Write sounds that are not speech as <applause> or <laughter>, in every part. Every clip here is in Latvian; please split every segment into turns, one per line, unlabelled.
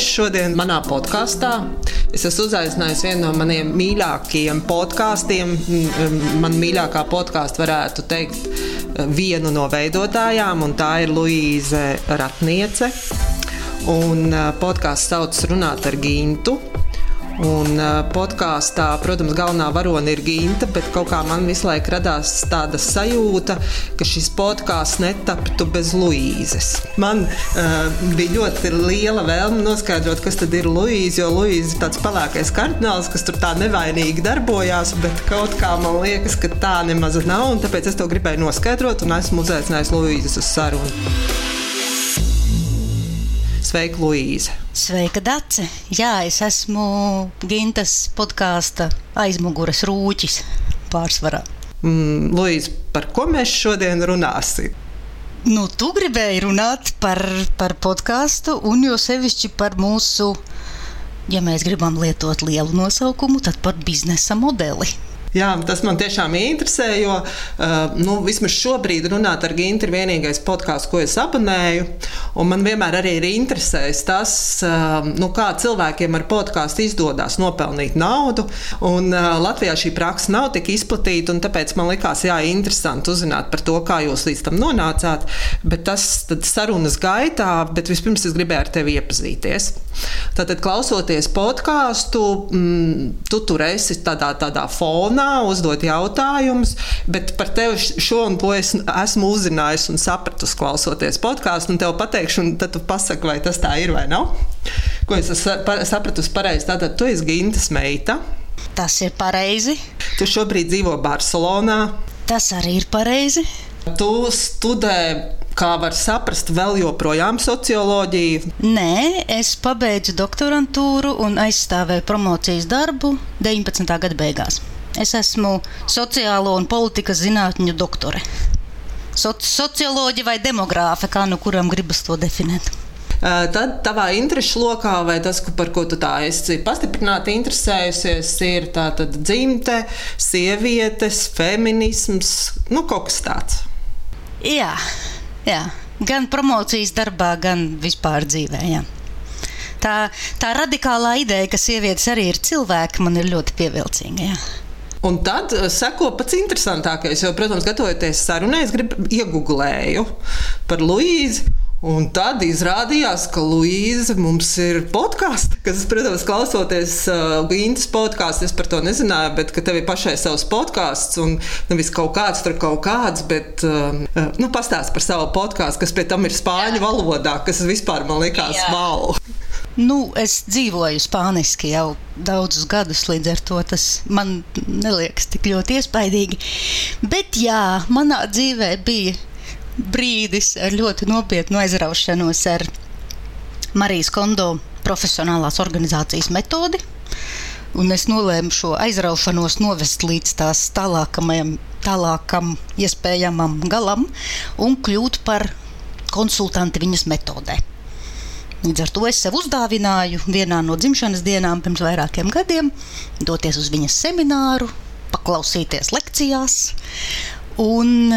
Šodien manā podkāstā es esmu uzaicinājis vienu no maniem mīļākajiem podkāstiem. Man mīļākā podkāstu varētu teikt vienu no veidotājām, un tā ir Luīze Ratniece. Un podkāsts sauc Runāt ar Gintu. Un podkāstā, protams, galvenā varone ir Ginta, bet kaut kā man visu laiku radās tāda sajūta, ka šis podkāsts netaptu bez Luīzes. Man uh, bija ļoti liela vēlme noskaidrot, kas tad ir Luīze, jo Luīze ir tāds pelēkais kardināls, kas tur tā nevainīgi darbojās, bet kaut kā man liekas, ka tā nemaz nav, un tāpēc es to gribēju noskaidrot, un esmu uzaicinājis Luīzes uz sarunu. Sveika, Luīze!
Sveika, Dace! Jā, es esmu Gintas podkāsta aizmugures rūķis pārsvarā.
Mm, Luīze, par ko mēs šodien runāsim?
Nu, tu gribēji runāt par, par podkāstu, un jo sevišķi par mūsu, ja mēs gribam lietot lielu nosaukumu, tad par biznesa modeli.
Jā, tas man tiešām interesē, jo uh, nu, vismaz šobrīd runāt ar Gintu ir vienīgais podkāsts, ko es abonēju. Man vienmēr arī ir interesējis tas, uh, nu, kā cilvēkiem ar podkāstu izdodas nopelnīt naudu. Un, uh, Latvijā šī praksa nav tik izplatīta, un tāpēc man likās, jā, interesanti uzzināt par to, kā jūs līdz tam nonācāt. Bet tas sarunas gaitā, bet vispirms es gribēju ar tevi iepazīties. Tātad, klausoties podkāstu, mm, tu tur esi tādā, tādā fonā uzdot jautājumus, bet par tevi šo un to es esmu uzzinājis un sapratusi, klausoties podkāstu, un tev pateikšu, un tad tu pasaki, vai tas tā ir vai nav. Ko es sapratusi pareizi? Tātad tu esi Gintas meita.
Tas ir pareizi.
Tu šobrīd dzīvo Barcelonā.
Tas arī ir pareizi.
Tu studē kā var saprast, vēl joprojām socioloģiju?
Nē, es pabeidzu doktorantūru un aizstāvēju promocijas darbu 19. gada beigās. Es esmu sociālo un politikas zinātņu doktore. Soci socioloģija vai demogrāfa, kā nu kuram gribas to definēt.
Tad tavā interesu lokā, vai tas, par ko tu tā esi pastiprināti interesējusies, ir tāda dzimte, sievietes, feminisms, nu kaut kas tāds.
Jā, jā. gan promocijas darbā, gan vispār dzīvē. Jā. Tā, tā radikālā ideja, ka sievietes arī ir cilvēki, man ir ļoti pievilcīga. Jā.
Un tad eh, seko pats interesantākais, jo, protams, gatavoties sarunai, es gribu iegūglēju par Luīzi. Un tad izrādījās, ka Luīza mums ir podkāsts, kas, protams, klausoties uh, Gīnas podkāstu, es par to nezināju, bet ka tev ir pašai savs podkāsts un nevis kaut kāds tur kaut kāds, bet uh, nu, pastāst par savu podkāstu, kas pie tam ir spāņu valodā, kas vispār man likās wow.
Nu, es dzīvoju spāniski jau daudzus gadus, līdz ar to tas man neliekas tik ļoti iespaidīgi. Bet jā, manā dzīvē bija brīdis ar ļoti nopietnu aizraušanos ar Marijas Kondo profesionālās organizācijas metodi. Un es nolēmu šo aizraušanos novest līdz tās tālākam, tālākam iespējamam galam un kļūt par konsultanti viņas metodē. Līdz ar to es sev uzdāvināju vienā no dzimšanas dienām pirms vairākiem gadiem doties uz viņas semināru, paklausīties lekcijās un,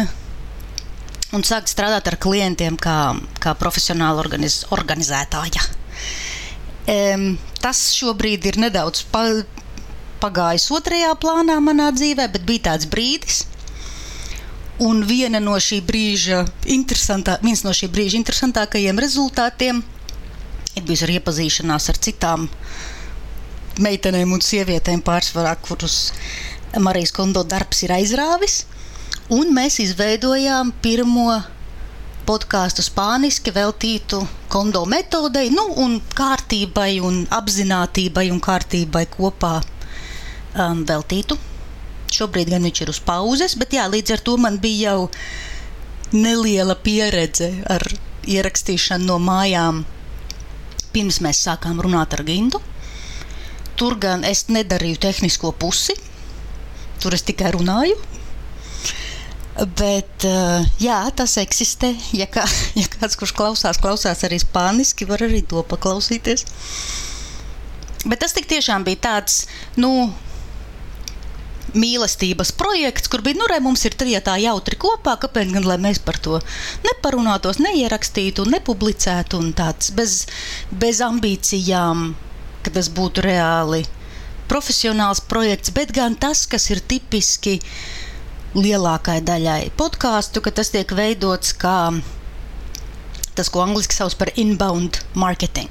un sākt strādāt ar klientiem kā, kā profesionāla organiz, organizētāja. Um, tas šobrīd ir nedaudz pa, pagājis otrajā plānā manā dzīvē, bet bija tāds brīdis, Un viena no šī brīža viens no šī brīža interesantākajiem rezultātiem ir bijusi arī iepazīšanās ar citām meitenēm un sievietēm, pārsvarā, kurus Marijas Kondo darbs ir aizrāvis. Un mēs izveidojām pirmo podkāstu spāniski veltītu kondo metodei, nu, un kārtībai, un apziņotībai un kārtībai kopā um, veltītu. Šobrīd gan viņš ir uz pauzes, bet jā, līdz ar to man bija jau neliela pieredze ar ierakstīšanu no mājām pirms mēs sākām runāt ar Gintu. Tur gan es nedarīju tehnisko pusi, tur es tikai runāju. Bet uh, jā, tas eksistē. Ja, kā, <laughs> ja kāds, kurš klausās, klausās arī spāniski, var arī to paklausīties. Bet tas tiešām bija tāds, nu, mīlestības projekts, kur bija, nu, re, mums ir trietā jautri kopā, kāpēc gan, mēs par to neparunātos, neierakstītu, nepublicētu un tāds bez, bez ambīcijām, ka tas būtu reāli profesionāls projekts, bet gan tas, kas ir tipiski lielākai daļai podkāstu, ka tas tiek veidots kā tas, ko angļuiski sauc par inbound marketing.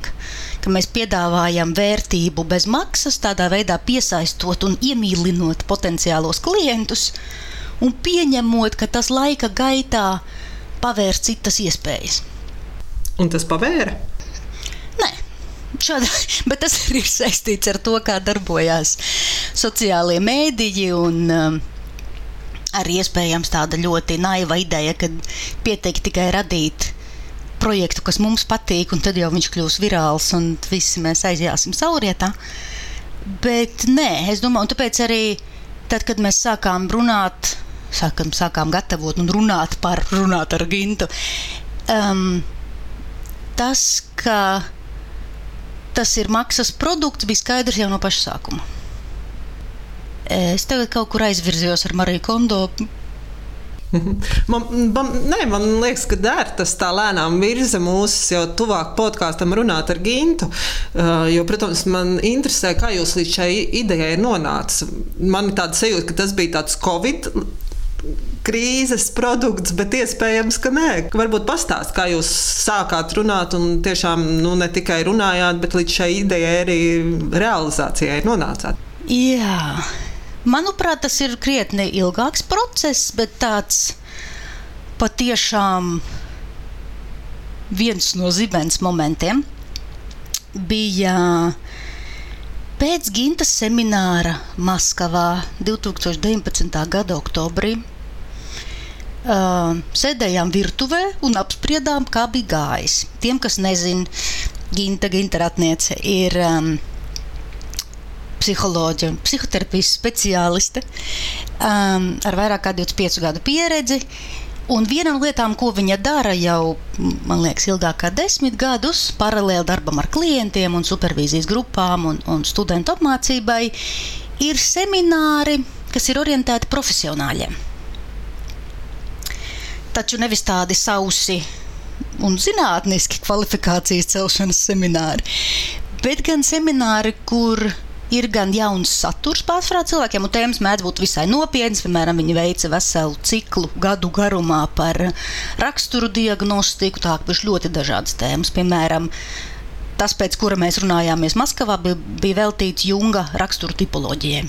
Mēs piedāvājam vērtību bez maksas, tādā veidā piesaistot un iemīlinot potenciālos klientus un pieņemot, ka tas laika gaitā pavērs citas iespējas.
Un tas pavēra?
Nē, šāda, <laughs> bet tas arī ir saistīts ar to, kā darbojās sociālie mēdīji un um, arī iespējams tāda ļoti naiva ideja, ka pietiek tikai radīt projektu, kas mums patīk, un tad jau viņš kļūs virāls, un visi mēs aizjāsim saurietā. Bet nē, es domāju, un tāpēc arī tad, kad mēs sākām runāt, sākam, sākām gatavot un runāt par runāt ar Gintu, um, tas, ka tas ir maksas produkts, bija skaidrs jau no paša sākuma. Es tagad kaut kur aizvirzījos ar Mariju Kondo <laughs>
Man, man, nē, man liekas, ka der tas tā lēnām virza mūs jau tuvāk podkāstam runāt ar Gintu. Jo, protams, man interesē, kā jūs līdz šai idejai nonācat. Man ir tāda sajūta, ka tas bija tāds Covid krīzes produkts, bet iespējams, ka nē. Varbūt pastāst, kā jūs sākāt runāt un tiešām nu, ne tikai runājāt, bet līdz šai idejai arī realizācijai nonācāt.
Jā. Manuprāt, tas ir krietni ilgāks process, bet tāds patiešām viens no zibens momentiem bija pēc Gintas semināra Maskavā 2019. gada oktobrī. Uh, sēdējām virtuvē un apspriedām, kā bija gājis. Tiem, kas nezina, Ginta, Ginta ratniece ir um, psiholoģija un psihoterapijas speciāliste um, ar vairāk kā 25 gadu pieredzi. Un viena no lietām, ko viņa dara jau, man liekas, ilgāk kā desmit gadus, paralēli darbam ar klientiem un supervīzijas grupām un, un studentu apmācībai, ir semināri, kas ir orientēti profesionāļiem. Taču nevis tādi sausi un zinātniski kvalifikācijas celšanas semināri, bet gan semināri, kur ir gan jauns saturs pārsvarā cilvēkiem, un tēmas mēdz būt visai nopietnas. Piemēram, viņi veica veselu ciklu gadu garumā par raksturu diagnostiku, tā kā ļoti dažādas tēmas. Piemēram, tas, pēc kura mēs runājāmies Maskavā, bija, bija veltīts Junga raksturu tipoloģijai.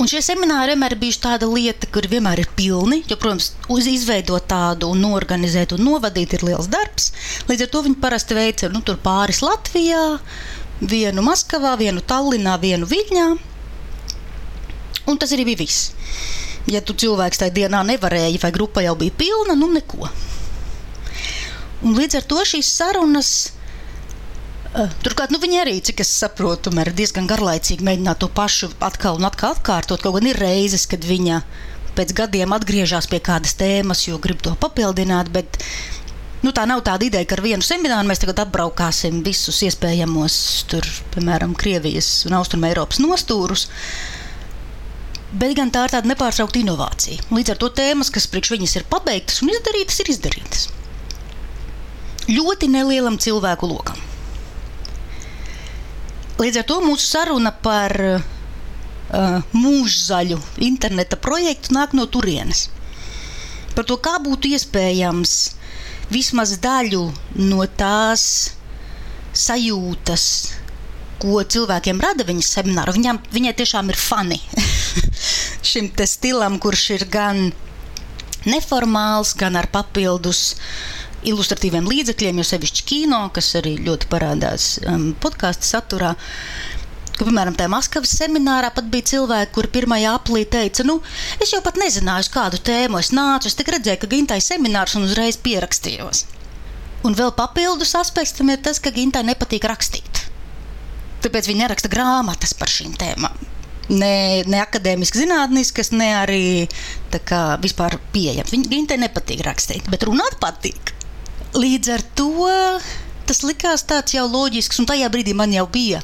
Un šie semināri vienmēr ir bijuši tāda lieta, kur vienmēr ir pilni. Jo, protams, izveidot tādu un norganizēt un novadīt ir liels darbs. Līdz ar to viņi parasti veica nu, pāris Latvijā, vienu Maskavā, vienu Tallinā, vienu Viļņā. Un tas arī bija viss. Ja tu cilvēks tajā dienā nevarēji, vai grupa jau bija pilna, nu neko. Un līdz ar to šīs sarunas. Uh, turklāt, nu, viņi arī, cik es saprotu, ir diezgan garlaicīgi mēģināt to pašu atkal un atkal atkārtot. Kaut gan ir reizes, kad viņa pēc gadiem atgriežas pie kādas tēmas, jo grib to papildināt, bet Nu, tā nav tāda ideja, ka ar vienu semināru mēs tagad apbraukāsim visus iespējamos, tur, piemēram, Krievijas un Austrumēropas nostūrus. Bet gan tā ir tāda nepārtraukta inovācija. Līdz ar to tēmas, kas priekš viņas ir pabeigtas un izdarītas, ir izdarītas. Ļoti nelielam cilvēku lokam. Līdz ar to mūsu saruna par uh, mūžzaļu interneta projektu nāk no turienes. Par to, kā būtu iespējams vismaz daļu no tās sajūtas, ko cilvēkiem rada viņas semināru. Viņam, viņai tiešām ir fani <laughs> šim stilam, kurš ir gan neformāls, gan ar papildus ilustratīviem līdzekļiem, jo sevišķi kino, kas arī ļoti parādās um, podkāstu saturā. Uh, ka, piemēram, tajā Maskavas seminārā pat bija cilvēki, kuri pirmajā aplī teica, nu, es jau pat nezināju, uz kādu tēmu es nācu, es tikai redzēju, ka Gintai seminārs un uzreiz pierakstījos. Un vēl papildus aspekts tam ir tas, ka Gintai nepatīk rakstīt. Tāpēc viņa neraksta grāmatas par šīm tēmām. Ne, ne akadēmiski zinātniskas, ne arī kā, vispār pieejamas. Viņa Gintai nepatīk rakstīt, bet runāt patīk. Līdz ar to tas likās tāds jau loģisks, un tajā brīdī man jau bija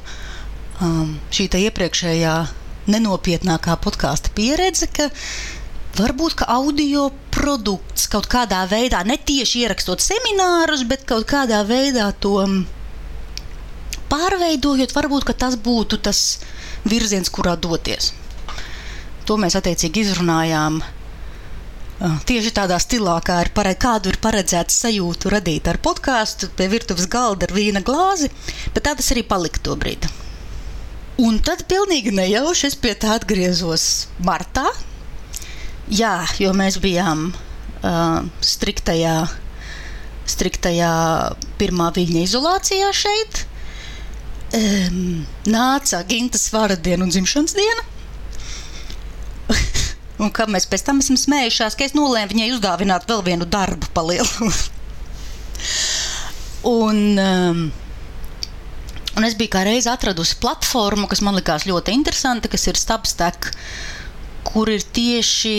um, šī iepriekšējā nenopietnākā podkāstu pieredze, ka varbūt ka audio produkts kaut kādā veidā, ne tieši ierakstot seminārus, bet kaut kādā veidā to pārveidojot, varbūt tas būtu tas virziens, kurā doties. To mēs attiecīgi izrunājām. Tieši tādā stilā, kā ir paredz, kādu ir paredzēts sajūtu radīt ar podkāstu, pie virtuves galda ar vīna glāzi, bet tā tas arī palika to brīdi. Un tad pilnīgi nejauši es pie tā atgriezos martā. Jā, jo mēs bijām uh, striktajā, striktajā pirmā viļņa izolācijā šeit um, nāca Gintas vārdiena un dzimšanas diena. <laughs> un kā mēs pēc tam esam smējušās, ka es nolēmu viņai uzdāvināt vēl vienu darbu palielu. <laughs> un, um, un es biju kā reiz atradusi platformu, kas man likās ļoti interesanta, kas ir Stabstek, kur ir tieši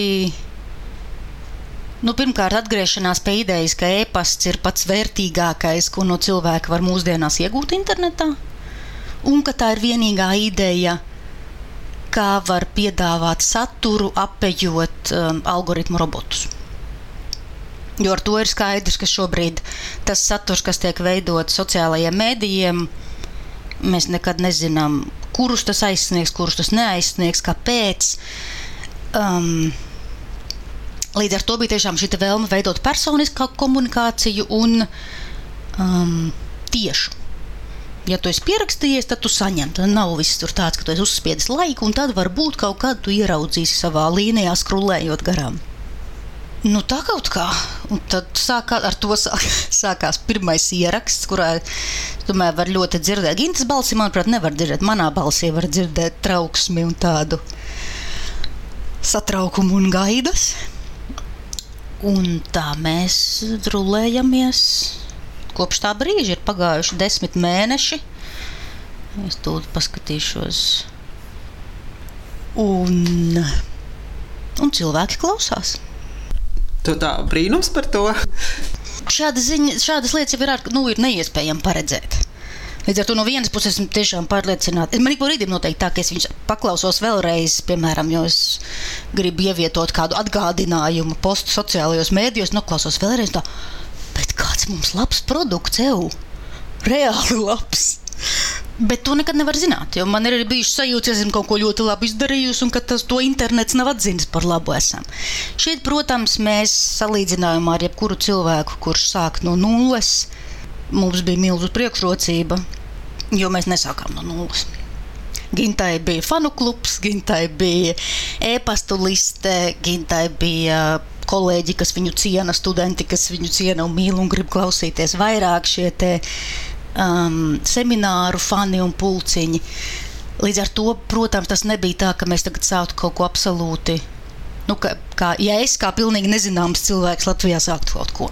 Nu, pirmkārt, atgriešanās pie idejas, ka e-pasts ir pats vērtīgākais, ko no cilvēka var mūsdienās iegūt internetā un ka tā ir vienīgā ideja, kā var piedāvāt saturu, apējot um, algoritmu robotus. Jo ar to ir skaidrs, ka šobrīd tas saturs, kas tiek veidots sociālajiem mēdījiem, mēs nekad nezinām, kurus tas aizsniegs, kurus tas neaizsniegs, kāpēc. Um, līdz ar to bija tiešām šī vēlme veidot personisku komunikāciju un um, tiešu ja tu esi pierakstījies, tad tu saņem. Tad nav viss tur tāds, ka tu esi uzspiedis laiku, un tad varbūt kaut kādu tu ieraudzīsi savā līnijā, skrulējot garām. Nu, tā kaut kā. Un tad sākā, ar to sāk, <laughs> sākās pirmais ieraksts, kurā tomēr var ļoti dzirdēt. Gintas balsi, manuprāt, nevar dzirdēt. Manā balsī var dzirdēt trauksmi un tādu satraukumu un gaidas. Un tā mēs drulējamies Kopš tā brīža ir pagājuši desmit mēneši. Es to paskatīšos. Un, un cilvēki klausās.
Tu tā brīnums par to?
Šāda ziņa, šādas lietas jau ir, nu, ir neiespējami paredzēt. Līdz ar to no vienas puses esmu tiešām pārliecināta. Man ik pa brīdim noteikti tā, ka es viņus paklausos vēlreiz, piemēram, jo es gribu ievietot kādu atgādinājumu postu sociālajos mēdījos, noklausos vēlreiz. Tā, bet kāds mums labs produkts, evo, reāli labs. Bet to nekad nevar zināt, man ir arī bijuši sajūta, ka esmu kaut ko ļoti labi izdarījusi, un ka tas to internets nav atzīmis par labu. Esam. Šeit, protams, mēs salīdzinājumā ar jebkuru cilvēku, kurš sāk no nulles, mums bija milzu priekšrocība, jo mēs nesākām no nulles. Gintai bija fanu klubs, Gintai bija e-pastu liste, Gintai bija kolēģi, kas viņu ciena, studenti, kas viņu ciena un mīl un grib klausīties vairāk šie um, semināru fani un pulciņi. Līdz ar to, protams, tas nebija tā, ka mēs tagad sāktu kaut ko absolūti. Nu, ka, kā, ja es kā pilnīgi nezināms cilvēks Latvijā sāktu kaut ko.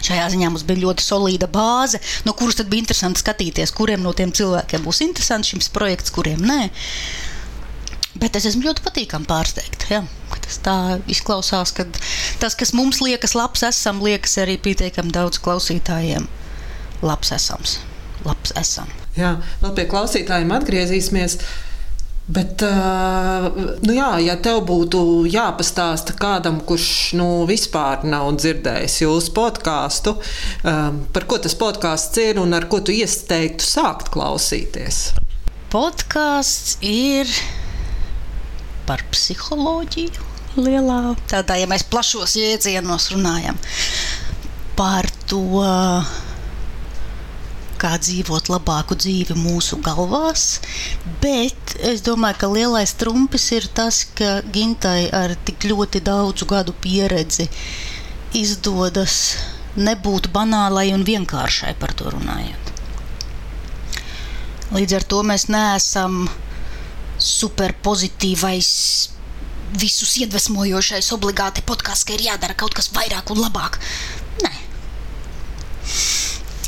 Šajā ziņā mums bija ļoti solīda bāze, no kuras tad bija interesanti skatīties, kuriem no tiem cilvēkiem būs interesants šis projekts, kuriem nē. Bet es esmu ļoti patīkami pārsteigta. Ja? Tas tā izklausās, ka tas, kas mums liekas labs, esam, liekas arī pietiekami daudz klausītājiem. Labs esams. Labs esam.
Jā, vēl pie klausītājiem atgriezīsimies. Bet, uh, nu jā, ja tev būtu jāpastāsta kādam, kurš nu, vispār nav dzirdējis jūsu podkāstu, par ko tas podkāsts ir un ar ko tu ieteiktu sākt klausīties?
Podkāsts ir par psiholoģiju. Lielā, tādā, ja mēs plašos jēdzienos runājam par to, kā dzīvot labāku dzīvi mūsu galvās. Bet es domāju, ka lielais trumpis ir tas, ka Gintai ar tik ļoti daudzu gadu pieredzi izdodas nebūt banālai un vienkāršai par to runājot. Līdz ar to mēs neesam superpozitīvais, visus iedvesmojošais, obligāti podkāsts, ka ir jādara kaut kas vairāk un labāk. Nē.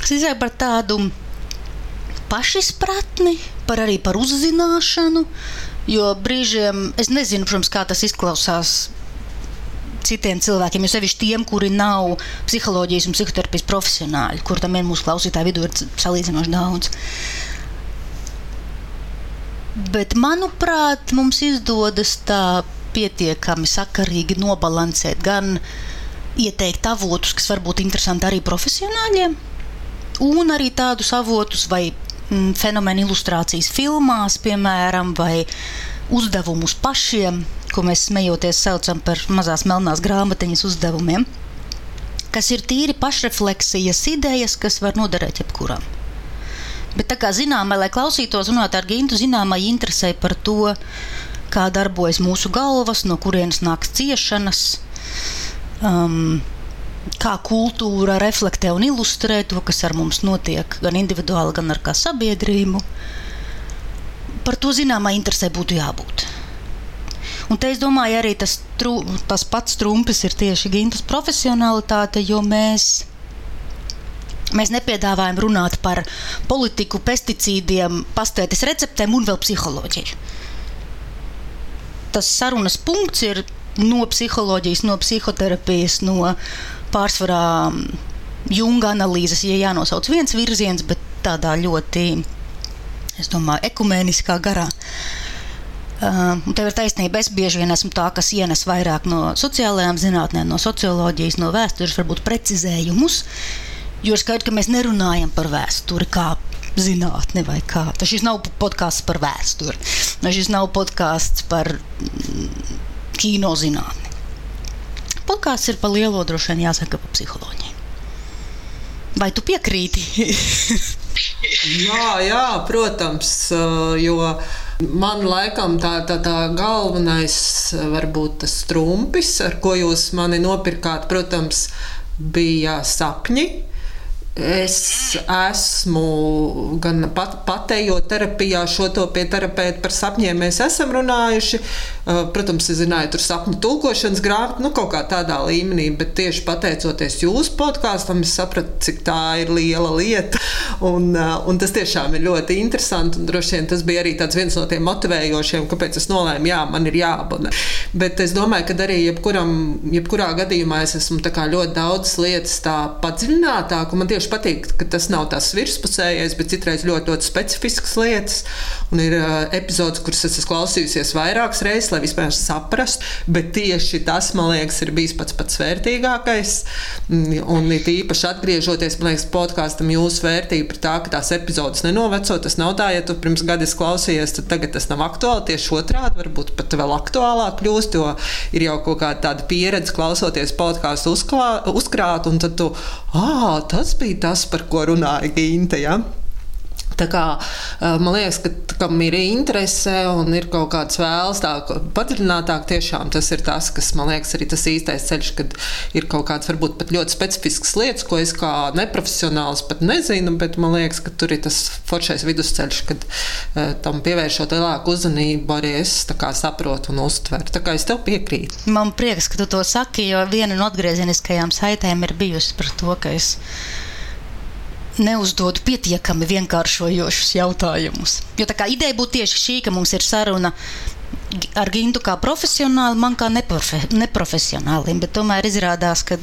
Tas izsaka par tādu pašizpratni, par arī par uzzināšanu, jo brīžiem es nezinu, protams, kā tas izklausās citiem cilvēkiem, jo sevišķi tiem, kuri nav psiholoģijas un psihoterapijas profesionāļi, kur tam ir mūsu klausītāju vidū ir salīdzinoši daudz. Bet, manuprāt, mums izdodas tā pietiekami sakarīgi nobalansēt gan ieteikt avotus, kas var būt interesanti arī profesionāļiem, un arī tādus avotus vai mm, fenomenu ilustrācijas filmās, piemēram, vai uzdevumus pašiem, ko mēs smejoties saucam par mazās melnās grāmatiņas uzdevumiem, kas ir tīri pašrefleksijas idejas, kas var noderēt jebkuram. Bet tā kā zināmā, lai klausītos runāt ar Gintu, zināmā interesē par to, kā darbojas mūsu galvas, no kurienes nāks ciešanas, um, kā kultūra reflektē un ilustrē to, kas ar mums notiek, gan individuāli, gan ar kā sabiedrību. Par to zināmā interesē būtu jābūt. Un te es domāju, arī tas, tru, tas pats trumpis ir tieši Gintas profesionalitāte, jo mēs Mēs nepiedāvājam runāt par politiku, pesticīdiem, pastētes receptēm un vēl psiholoģiju. Tas sarunas punkts ir no psiholoģijas, no psihoterapijas, no pārsvarā mm, junga analīzes, ja jānosauc viens virziens, bet tādā ļoti, es domāju, ekumēniskā garā. Uh, tev ir taisnība, es bieži vien esmu tā, kas ienes vairāk no sociālajām zinātnēm, no socioloģijas, no vēstures, varbūt precizējumus. Jo ir skaidrs, ka mēs nerunājam par vēsturi kā zinātni vai kā. Tas šis nav podkāsts par vēsturi, šis nav podkāsts par mm, kino zinātni. Podkāsts ir par lielo droši vien jāsaka par psiholoģiju. Vai tu piekrīti? <laughs>
jā, jā, protams, jo man laikam tā, tā, tā galvenais varbūt tas trumpis, ar ko jūs mani nopirkāt, protams, bija sapņi Es esmu gan pat, patējot terapijā, šo to pie terapeita par sapņiem mēs esam runājuši. Uh, protams, es zināju, tur sapņu tulkošanas grāmatu, nu kaut kā tādā līmenī, bet tieši pateicoties jūsu podkāstam, es sapratu, cik tā ir liela lieta. Un, uh, un tas tiešām ir ļoti interesanti. Un droši vien tas bija arī viens no tiem motivējošiem, kāpēc es nolēmu, jā, man ir jāabonē. Bet es domāju, ka arī jebkuram, jebkurā gadījumā es esmu ļoti daudz lietas padziļinātāk tieši patīk, ka tas nav tās virspusējais, bet citreiz ļoti, ļoti specifisks lietas. Un ir uh, epizodes, kuras es esmu klausījusies vairākas reizes, lai vispār saprastu. Bet tieši tas, man liekas, ir bijis pats pats vērtīgākais. Mm, un it īpaši atgriežoties, man liekas, podkāstam jūsu vērtība ir tā, ka tās epizodes nenoveco. Tas nav tā, ja tu pirms gada klausījies, tad tagad tas nav aktuāli. Tieši otrādi, varbūt pat vēl aktuālāk kļūst, jo ir jau kaut kāda tāda pieredze klausoties podkāstu uzkrāt, un tad tu, ah, tas bija tas, par ko runāja Ginte. Ja? Tā kā, man liekas, ka kam ir interese un ir kaut kāds vēls, tā padziļinātāk, tiešām tas ir tas, kas man liekas arī tas īstais ceļš, kad ir kaut kāds varbūt pat ļoti specifisks lietas, ko es kā neprofesionāls pat nezinu, bet man liekas, ka tur ir tas foršais vidusceļš, kad tam pievēršot lielāku uzmanību, arī es saprotu un uztveru. Tā kā es tev piekrītu.
Man prieks, ka tu to saki, jo viena no atgriezeniskajām saitēm ir bijusi par to, ka es neuzdod pietiekami vienkāršojošus jautājumus. Jo tā kā ideja būtu tieši šī, ka mums ir saruna ar Gintu kā profesionāli, man kā neprofe, neprofesionālim, bet tomēr izrādās, ka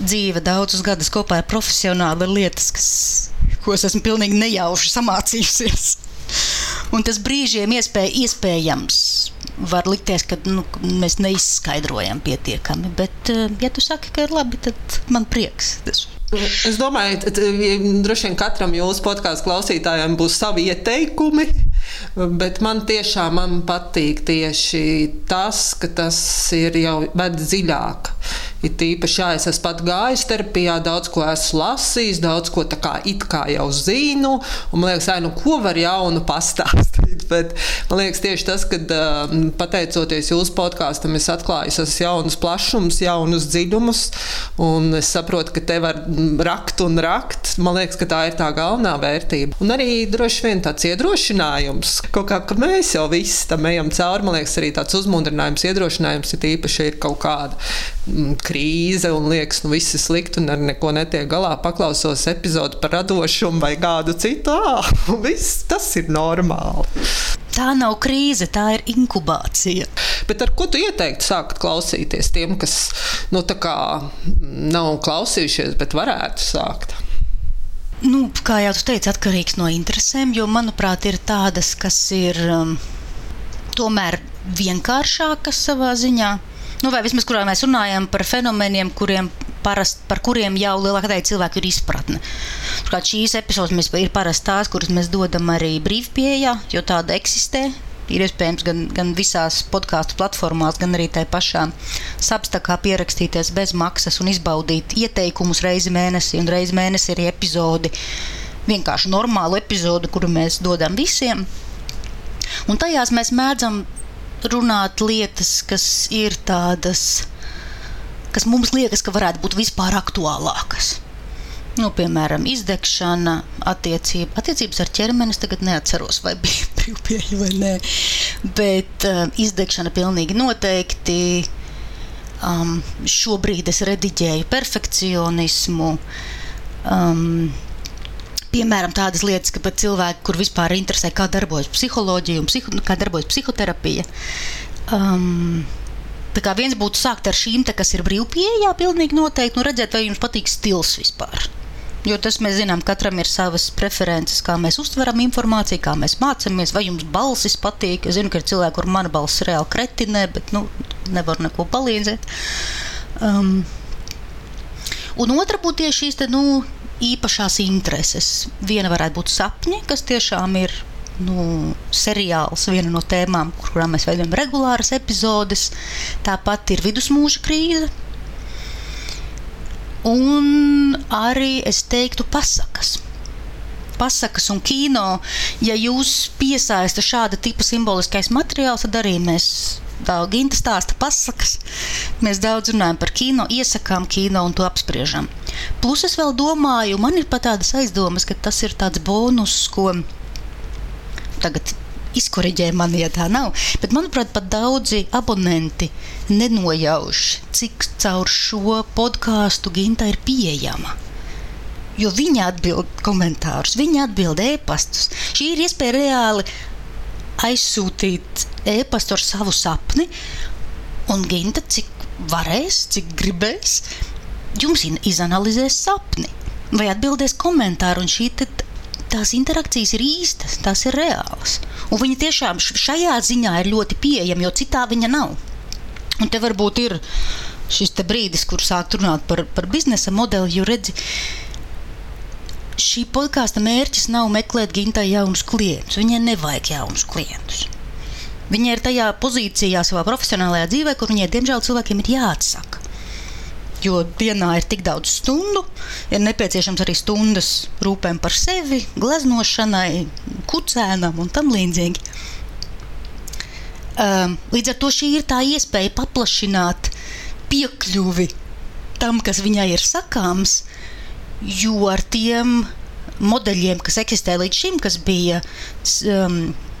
dzīve daudzus gadus kopā ar profesionāli ir lietas, kas, ko es esmu pilnīgi nejauši samācījusies. Un tas brīžiem iespēj, iespējams var likties, ka nu, mēs neizskaidrojam pietiekami, bet eh, ja tu saki, ka ir labi, tad man prieks. Tas
Es domāju, ka droši vien katram jūsu podkāstu klausītājam būs savi ieteikumi. Bet man tiešām man patīk tieši tas, ka tas ir jau ved dziļāk. Ir tīpaši, jā, es esmu gājis terapijā, daudz ko esmu lasījis, daudz ko tā kā kā jau zinu. Man liekas, ai, nu, ko var jaunu pastāstīt. <laughs> Bet man liekas, tieši tas, ka pateicoties jūsu podkāstam, es atklāju esas jaunus plašumus, jaunus dziļumus, un es saprotu, ka te var rakt un rakt. Man liekas, ka tā ir tā galvenā vērtība. Un arī droši vien tāds iedrošinājums, kaut kā ka mēs jau visi tam ejam cauri. Man liekas, arī tāds uzmundrinājums, iedrošinājums ir īpaši ir kaut kāda krīze un liekas, nu viss ir slikti un ar neko netiek galā. Paklausos epizodi par radošumu vai kādu citu. Ah, viss tas ir normāli.
Tā nav krīze, tā ir inkubācija.
Bet ar ko tu ieteiktu sākt klausīties tiem, kas nu, nav klausījušies, bet varētu sākt?
Nu, kā jau teicu, atkarīgs no interesēm, jo, manuprāt, ir tādas, kas ir um, tomēr vienkāršākas savā ziņā. Nu, vai vismaz kurā mēs runājam par fenomeniem, kuriem parast, par kuriem jau lielākā daļa cilvēku ir izpratne. Turklāt šīs epizodes ir parasti tās, kuras mēs dodam arī brīvpieejā, jo tāda eksistē. Ir iespējams gan, gan visās podkāstu platformās, gan arī tajā pašā sapstakā pierakstīties bez maksas un izbaudīt ieteikumus reizi mēnesī, un reizi mēnesī arī epizodi. Vienkārši normālu epizodu, kuru mēs dodam visiem. Un tajās mēs mēdzam runāt lietas, kas ir tādas kas mums liekas, ka varētu būt vispār aktuālākas. Nu, piemēram, izdegšana, attiecība, attiecības ar ķermeni. Es tagad neatceros, vai bija <laughs> brīvpieeja vai nē. Bet uh, izdegšana pilnīgi noteikti. Um, šobrīd es rediģēju perfekcionismu. Um, piemēram, tādas lietas, ka pat cilvēki, kur vispār interesē, kā darbojas psiholoģija un psiho, kā darbojas psihoterapija. Um, Tā kā viens būtu sākt ar šīm, te, kas ir brīvpieejā, pilnīgi noteikti, un redzēt, vai jums patīk stils vispār. Jo tas mēs zinām, katram ir savas preferences, kā mēs uztveram informāciju, kā mēs mācāmies, vai jums balsis patīk. Es zinu, ka ir cilvēki, kur mana balss reāli kretinē, bet nu, nevar neko palīdzēt. Um, un otra būtu tieši šīs te, nu, īpašās intereses. Viena varētu būt sapņi, kas tiešām ir nu, seriāls, viena no tēmām, kurām mēs veidojam regulāras epizodes. Tāpat ir vidusmūža krīze. Un arī es teiktu, pasakas. Pasakas un kino, ja jūs piesaista šāda tipa simboliskais materiāls, tad arī mēs daudz Ginta stāsta pasakas. Mēs daudz runājam par kino, iesakām kino un to apspriežam. Plus es vēl domāju, man ir pat tādas aizdomas, ka tas ir tāds bonus, ko tagad izkorģē mani, ja tā nav. Bet, manuprāt, pat daudzi abonenti nenojauš, cik caur šo podkāstu Ginta ir pieejama. Jo viņa atbild komentārus, viņa atbild e-pastus. Šī ir iespēja reāli aizsūtīt e-pastu ar savu sapni, un Ginta, cik varēs, cik gribēs, jums izanalizēs sapni vai atbildēs komentāru. Un šī tās interakcijas ir īstas, tās ir reālas. Un viņa tiešām šajā ziņā ir ļoti pieejama, jo citā viņa nav. Un te varbūt ir šis brīdis, kur sākt runāt par, par biznesa modeli, jo redzi, šī podkāsta mērķis nav meklēt gintai jaunus klientus. Viņai nevajag jaunus klientus. Viņa ir tajā pozīcijā savā profesionālajā dzīvē, kur viņai, diemžēl, cilvēkiem ir jāatsaka jo dienā ir tik daudz stundu, ir nepieciešams arī stundas rūpēm par sevi, gleznošanai, kucēnam un tam līdzīgi. Um, līdz ar to šī ir tā iespēja paplašināt piekļuvi tam, kas viņai ir sakāms, jo ar tiem modeļiem, kas eksistē līdz šim, kas bija um,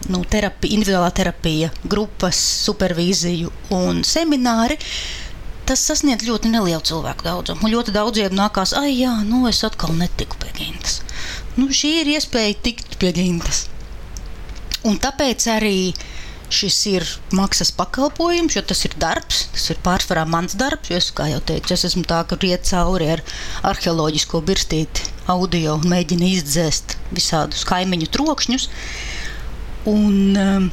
nu, terapija, individuālā terapija, grupas, supervīziju un semināri, uh, tas sasniedz ļoti nelielu cilvēku daudzumu. Ļoti daudziem nākās, ah, jā, nu es atkal netiku pie gintas. Nu, šī ir iespēja tikt pie gintas. Un tāpēc arī šis ir maksas pakalpojums, jo tas ir darbs, tas ir pārsvarā mans darbs. Es, kā jau teicu, es esmu tā, ka riet cauri ar arheoloģisko birstīti audio un mēģinu izdzēst visādus kaimiņu trokšņus. Un, um,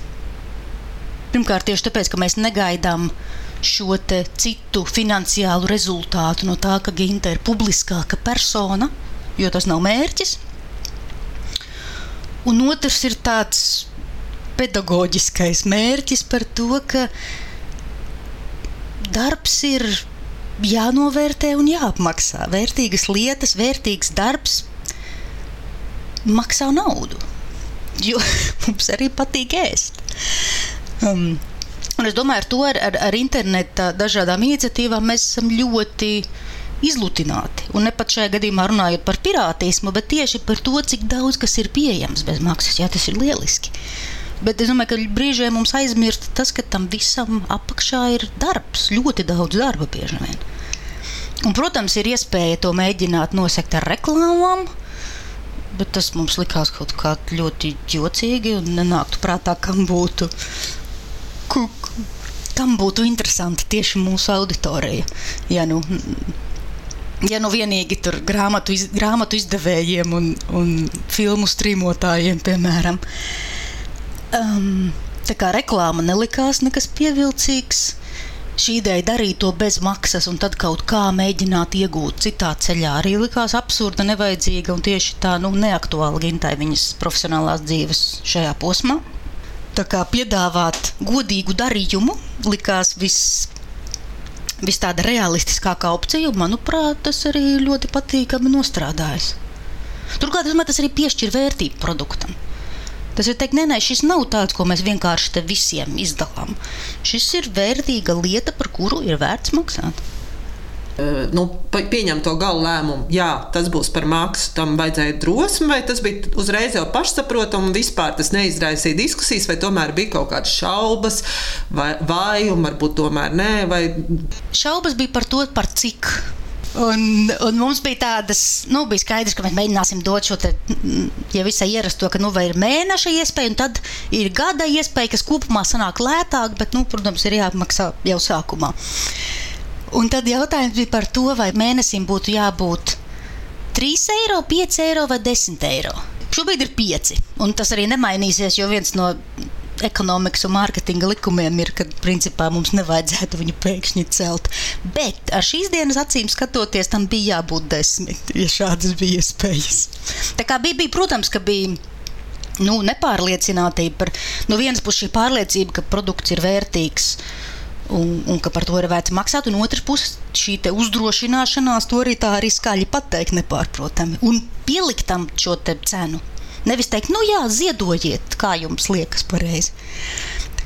pirmkārt, tieši tāpēc, ka mēs negaidām uh, šo citu finansiālu rezultātu no tā, ka Ginta ir publiskāka persona, jo tas nav mērķis. Un otrs ir tāds pedagoģiskais mērķis par to, ka darbs ir jānovērtē un jāapmaksā. Vērtīgas lietas, vērtīgs darbs maksā naudu. Jo <laughs> mums arī patīk ēst. Um, Un es domāju, ar to ar, ar, ar interneta dažādām iniciatīvām mēs esam ļoti izlutināti. Un ne pat šajā gadījumā runājot par pirātismu, bet tieši par to, cik daudz kas ir pieejams bez maksas. Jā, tas ir lieliski. Bet es domāju, ka brīžiem mums aizmirst tas, ka tam visam apakšā ir darbs, ļoti daudz darba bieži vien. Un, protams, ir iespēja to mēģināt nosegt ar reklāmām, bet tas mums likās kaut kā ļoti jocīgi un nenāktu prātā, kam būtu kam būtu interesanti tieši mūsu auditorija. Ja, nu, Ja nu vienīgi tur grāmatu, iz, grāmatu izdevējiem un, un filmu strīmotājiem, piemēram. Um, tā kā reklāma nelikās nekas pievilcīgs. Šī ideja darīt to bez maksas un tad kaut kā mēģināt iegūt citā ceļā arī likās absurda, nevajadzīga un tieši tā nu, neaktuāla gintai viņas profesionālās dzīves šajā posmā. Piedāvāt godīgu darījumu likās viss vis tāda realistiskākā opcija, un manuprāt, tas arī ļoti patīkami nostrādājas. Turklāt, es domāju, tas arī piešķir vērtību produktam. Tas ir teikt, nē, nē, šis nav tāds, ko mēs vienkārši visiem izdalām. Šis ir vērtīga lieta, par kuru ir vērts maksāt.
Nu, pieņem to galu lēmumu, jā, tas būs par maksu. Tam vajadzēja drosmi, vai tas bija uzreiz jau pašsaprotami, un vispār tas neizraisīja diskusijas, vai tomēr bija kaut kādas šaubas, vai vājumi, varbūt tomēr nē. Vai...
Šaubas bija par to, par cik Un, un mums bija tādas, nu, bija skaidrs, ka mēs mēģināsim dot šo te, ja visai ierasto, ka, nu, vai ir mēneša iespēja, un tad ir gada iespēja, kas kopumā sanāk lētāk, bet, nu, protams, ir jāapmaksā jau sākumā. Un tad jautājums bija par to, vai mēnesim būtu jābūt 3 eiro, 5 eiro vai 10 eiro. Šobrīd ir 5, un tas arī nemainīsies, jo viens no ekonomikas un mārketinga likumiem ir, ka principā mums nevajadzētu viņu pēkšņi celt. Bet ar šīs dienas acīm skatoties, tam bija jābūt desmit, ja šādas bija iespējas. Tā kā bija, bija protams, ka bija nu, nepārliecinātība par no vienas puses šī pārliecība, ka produkts ir vērtīgs. Un, un ka par to ir vērts maksāt, un otrs puses šī uzdrošināšanās, to arī tā arī skaļi pateikt, nepārprotami, un pielikt tam šo cenu. Nevis teikt, nu jā, ziedojiet, kā jums liekas pareizi.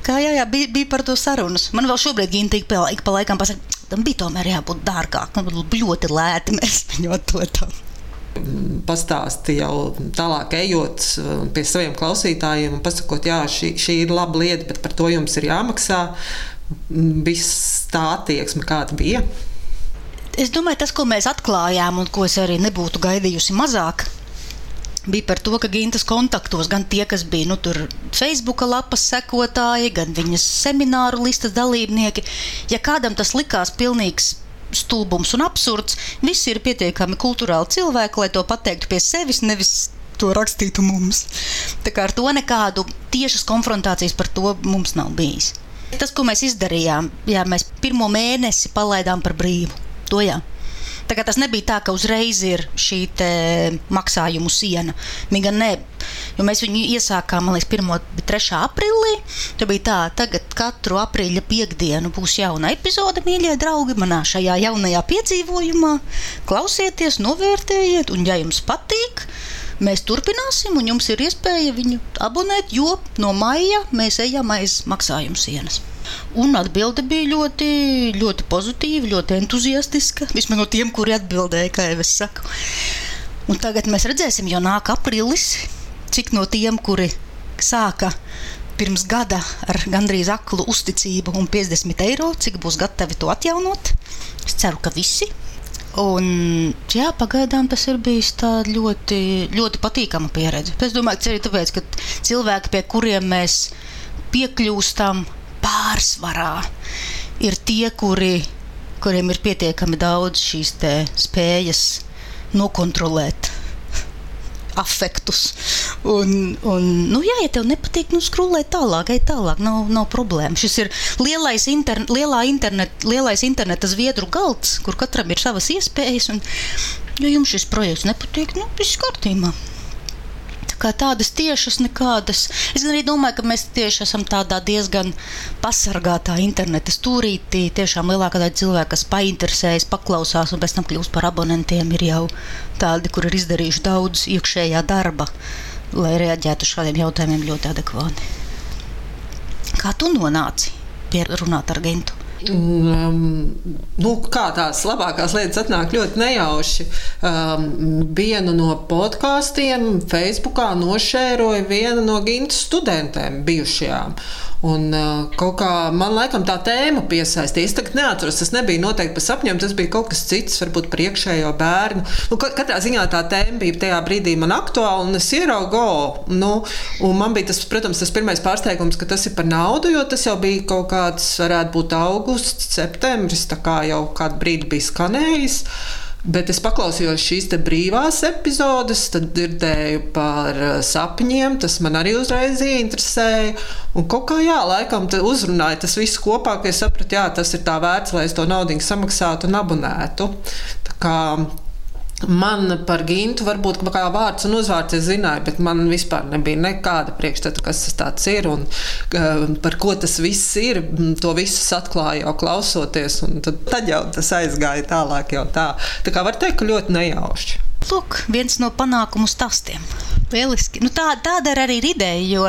Kā, jā, jā, bija, bija par to sarunas. Man vēl šobrīd Ginti ik pa, ik pa laikam pasaka, tam bija tomēr jābūt dārgākam, ļoti lēti mēs <laughs> viņu atliekam
pastāsti jau tālāk, ejot pie saviem klausītājiem un pasakot, jā, šī, šī ir laba lieta, bet par to jums ir jāmaksā. Viss tā attieksme, kāda bija.
Es domāju, tas, ko mēs atklājām, un ko es arī nebūtu gaidījusi mazāk, bija par to, ka Gintas kontaktos gan tie, kas bija nu, Facebook lapas sekotāji, gan viņas semināru listas dalībnieki, ja kādam tas likās pilnīgs stulbums un absurds, visi ir pietiekami kultūrāli cilvēki, lai to pateiktu pie sevis, nevis to rakstītu mums. Tā kā ar to nekādu tiešas konfrontācijas par to mums nav bijis. Tas, ko mēs izdarījām, jā, mēs pirmo mēnesi palaidām par brīvu. To jā. Tagad tas nebija tā, ka uzreiz ir šī maksājumu siena. Viņa ne, jo mēs viņu iesākām, man liekas, 1. 3. aprīlī. Tā bija tā, tagad katru aprīļa piekdienu būs jauna epizode, mīļie draugi, manā šajā jaunajā piedzīvojumā. Klausieties, novērtējiet, un ja jums patīk, mēs turpināsim, un jums ir iespēja viņu abonēt, jo no maija mēs ejam aiz maksājumu sienas. Un atbilde bija ļoti, ļoti pozitīva, ļoti entuziastiska. Vismaz no tiem, kuri atbildēja, kā jau es saku. Un tagad mēs redzēsim, jo nāk aprīlis, cik no tiem, kuri sāka pirms gada ar gandrīz aklu uzticību un 50 eiro, cik būs gatavi to atjaunot. Es ceru, ka visi. Un, jā, pagaidām tas ir bijis ļoti, ļoti patīkama pieredze. Es domāju, ka arī tāpēc, ka cilvēki, pie kuriem mēs piekļūstam, pārsvarā ir tie, kuri, kuriem ir pietiekami daudz šīs spējas nokontrolēt afektus. Un, un, nu, jā, ja tev nepatīk, nu, skrūlē tālāk, ej tālāk, nav, nav problēma. Šis ir lielais, interne, lielā internet, lielais interneta zviedru galds, kur katram ir savas iespējas. Un, ja jums šis projekts nepatīk, nu, viss kārtībā kā tādas tiešas nekādas. Es arī domāju, ka mēs tieši esam tādā diezgan pasargātā interneta stūrītī. Tiešām lielākā daļa cilvēku, kas painteresējas, paklausās un pēc tam kļūst par abonentiem, ir jau tādi, kur ir izdarījuši daudz iekšējā darba, lai reaģētu uz šādiem jautājumiem ļoti adekvāti. Kā tu nonāci pie runāt ar Gentu?
Um, nu, kā tās labākās lietas atnāk ļoti nejauši. Um, vienu no podkāstiem Facebookā nošēroja viena no Gintas studentēm bijušajām. Un, uh, kaut kā man laikam tā tēma piesaistīja. Es tagad neatceros, tas nebija noteikti par sapņiem, tas bija kaut kas cits, varbūt par iekšējo bērnu. Nu, katrā ziņā tā tēma bija tajā brīdī man aktuāla, un es ieraugu, nu, un man bija tas, protams, tas pirmais pārsteigums, ka tas ir par naudu, jo tas jau bija kaut kāds, varētu būt augusts, septembris, tā kā jau kādu brīdi bija skanējis. Bet es paklausījos šīs brīvās epizodes, tad dzirdēju par eh, sapņiem. Tas man arī uzreiz ieinteresēja. Un kaut kā, jā, laikam uzrunāja tas viss kopā, ka es sapratu, jā, tas ir tā vērts, lai es to naudu samaksātu un abonētu. Tā kā Man par Gintu varbūt kā vārds un uzvārds es zināju, bet man vispār nebija nekāda priekšstata, kas tas ir un par ko tas viss ir. To visu atklāju jau klausoties, un tad, tad jau tas aizgāja tālāk. Tā. tā kā var teikt, ka ļoti nejauši.
Lūk, viens no panākumu stāstiem. Lieliski. Nu, tā, tāda ir arī ideja, jo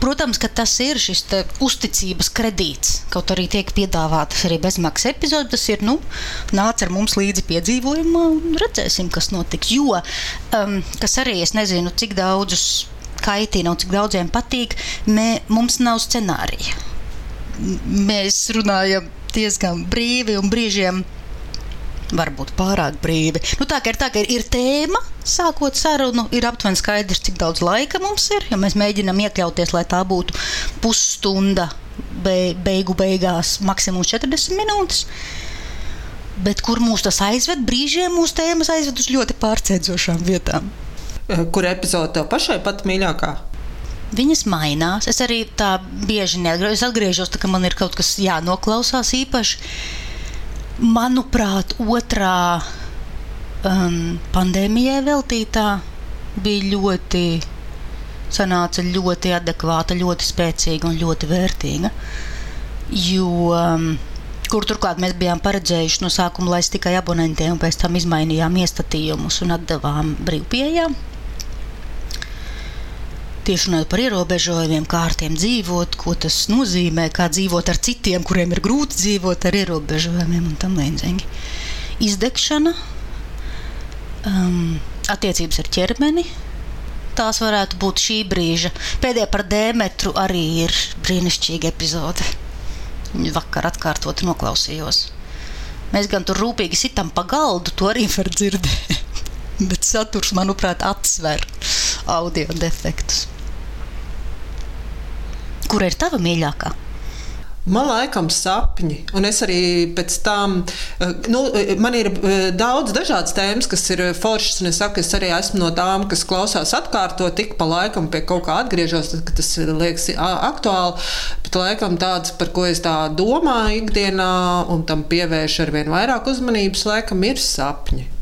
Protams, ka tas ir šis uzticības kredīts. Kaut arī tiek piedāvātas arī bezmaksas epizodes, tas ir, nu, nāc ar mums līdzi piedzīvojumā un redzēsim, kas notiks. Jo, um, kas arī es nezinu, cik daudzus kaitina un cik daudziem patīk, mē, mums nav scenārija. Mēs runājam diezgan brīvi un brīžiem varbūt pārāk brīvi. Nu, tā, ir, tā ka ir, ir tēma, sākot sarunu, ir aptuveni skaidrs, cik daudz laika mums ir. Ja mēs mēģinām iekļauties, lai tā būtu pusstunda, be, beigu beigās, maksimums 40 minūtes. Bet kur mūs tas aizved? Brīžiem mūsu tēmas aizved uz ļoti pārsteidzošām vietām.
Eh, kur epizode tev pašai pat mīļākā?
Viņas mainās. Es arī tā bieži neatgriežos. Es atgriežos, tā, ka man ir kaut kas jānoklausās īpaši manuprāt, otrā um, pandēmijai veltītā bija ļoti, sanāca ļoti adekvāta, ļoti spēcīga un ļoti vērtīga. Jo, um, kur turklāt mēs bijām paredzējuši no sākuma laist tikai abonentiem, un pēc tam izmainījām iestatījumus un atdevām brīvpieejām tieši runājot par ierobežojumiem, kā ar tiem dzīvot, ko tas nozīmē, kā dzīvot ar citiem, kuriem ir grūti dzīvot ar ierobežojumiem un tam līdzīgi. Izdegšana, um, attiecības ar ķermeni. Tās varētu būt šī brīža. Pēdējā par Dēmetru arī ir brīnišķīga epizode. Vakar atkārtot noklausījos. Mēs gan tur rūpīgi sitam pa galdu, to arī var dzirdēt. <laughs> Bet saturs, manuprāt, atsver audio defektus. Kura ir tava mīļākā?
Man laikam sapņi, un es arī pēc tam, eh, nu, eh, man ir eh, daudz dažādas tēmas, kas ir foršas, un es saku, es arī esmu no tām, kas klausās atkārtot, tik pa laikam pie kaut kā atgriežos, tad, kad tas liekas aktuāli, bet laikam tāds, par ko es tā domāju ikdienā, un tam pievēršu ar vien vairāk uzmanības, laikam ir sapņi.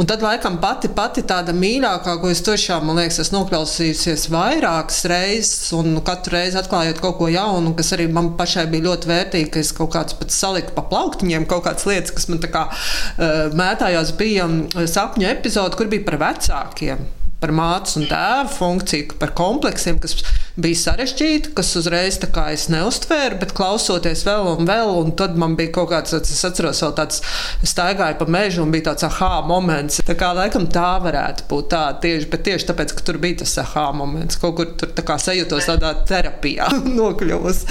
Un tad, laikam, pati, pati tāda mīļākā, ko es tiešām, man liekas, esmu noklausījusies vairākas reizes, un katru reizi atklājot kaut ko jaunu, kas arī man pašai bija ļoti vērtīgi, ka es kaut kāds pat saliku pa plauktiņiem, kaut kādas lietas, kas man tā kā uh, mētājās, bija sapņu epizode, kur bija par vecākiem par mātes un tēva funkciju, par kompleksiem, kas bija sarežģīti, kas uzreiz tā kā es neustvēru, bet klausoties vēl un vēl, un tad man bija kaut kāds, es atceros, vēl tāds staigāju pa mežu un bija tāds aha moments. Tā kā laikam tā varētu būt tā tieši, bet tieši tāpēc, ka tur bija tas aha moments, kaut kur tur tā kā sajūtos tādā terapijā <laughs> nokļuvus.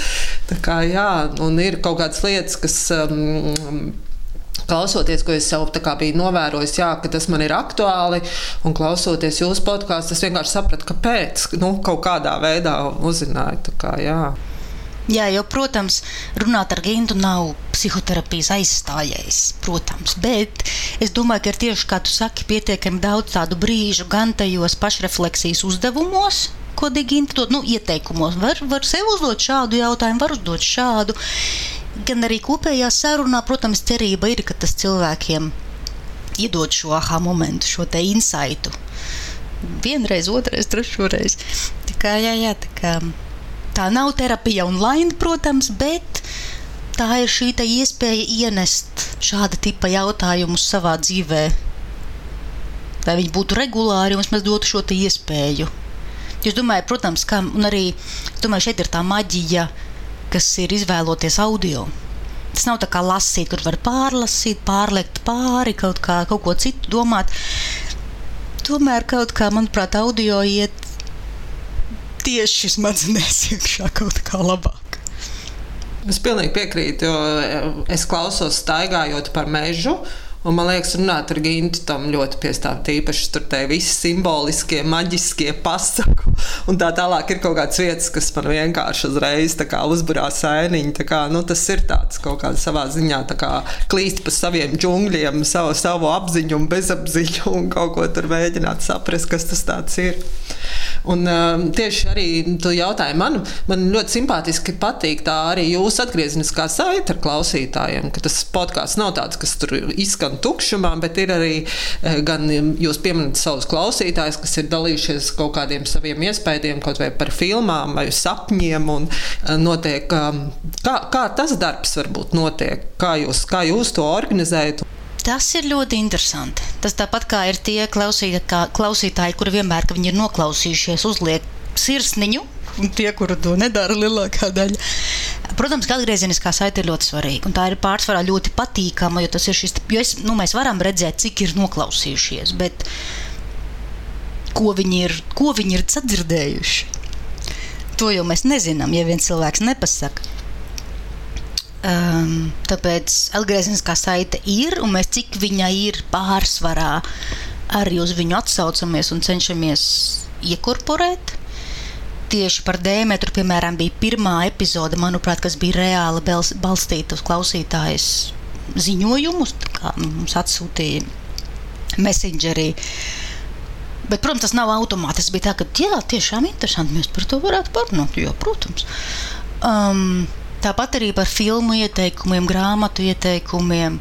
Tā kā jā, un ir kaut kādas lietas, kas. Um, klausoties, ko es sev biju novērojis, jā, ka tas man ir aktuāli, un klausoties jūsu podkāstu, es vienkārši sapratu, kāpēc. Nu, kaut kādā veidā uzzināju. Kā, jā.
Jā, jo, protams, runāt ar Gintu nav psihoterapijas aizstājējs, protams, bet es domāju, ka ir tieši, kā tu saki, pietiekami daudz tādu brīžu gan tajos pašrefleksijas uzdevumos, ko Digita dod, nu, ieteikumos. Var, var sev uzdot šādu jautājumu, var uzdot šādu gan arī kopējā sarunā, protams, cerība ir, ka tas cilvēkiem iedod šo aha momentu, šo te insaitu. Vienreiz, otrreiz, trešreiz. Tā kā, jā, jā, tā, kā, tā nav terapija online, protams, bet tā ir šī iespēja ienest šāda tipa jautājumus savā dzīvē. Lai viņi būtu regulāri un vismaz dotu šo iespēju. Es domāju, protams, ka arī domāju, šeit ir tā maģija, kas ir izvēloties audio. Tas nav tā kā lasīt, kur var pārlasīt, pārliekt pāri kaut, kā, kaut ko citu, domāt. Tomēr kaut kā, manuprāt, audio iet tieši smadzenēs iekšā kaut kā labāk.
Es pilnīgi piekrītu, jo es klausos staigājot par mežu. Un, man liekas, runāt ar Gintu tam ļoti piestāv. Tīpaši tur tie visi simboliskie, maģiskie pasaku. Un tā tālāk ir kaut kādas vietas, kas man vienkārši uzreiz uzburā sēniņu. Kā, nu, tas ir tāds kaut kādā savā ziņā kā, klīst pa saviem džungļiem, savu, savu apziņu un bezapziņu un kaut ko tur mēģināt saprast, kas tas ir. Un, um, tieši arī tu jautāji man, man ļoti simpātiski patīk tā arī jūsu atgriezeniskā saite ar klausītājiem, ka tas podkāsts nav tāds, kas tur izskan tukšumā, bet ir arī eh, gan jūs pieminat savus klausītājus, kas ir dalījušies kaut kādiem saviem iespējām, kaut vai par filmām vai sapņiem. Eh, notiek, um, kā, kā tas darbs varbūt notiek, kā jūs, kā jūs to organizējat?
Tas ir ļoti interesanti. Tas tāpat kā ir tie klausītāji, klausītāji kuri vienmēr, kad viņi ir noklausījušies, uzliek sirsniņu, un tie, kuri to nedara, lielākā daļa. Protams, ka atgriezeniskā saite ir ļoti svarīga, tā ir pārsvarā ļoti patīkama, jo šis, jo es, nu, mēs varam redzēt, cik ir noklausījušies, bet ko viņi ir, ko viņi ir sadzirdējuši. To jau mēs nezinām, ja viens cilvēks nepasaka. Um, tāpēc atgriezeniskā saite ir, un mēs cik viņa ir pārsvarā, arī uz viņu atsaucamies un cenšamies iekorporēt. Tieši par dēmetru, piemēram, bija pirmā epizode, manuprāt, kas bija reāli balstīta uz klausītājas ziņojumus, kā mums atsūtīja Messengerī. Bet, protams, tas nav automātiski. Tas bija tā, ka, jā, tiešām interesanti, mēs par to varētu parunāt, jo, protams. Um, Tāpat arī par filmu ieteikumiem, grāmatu ieteikumiem.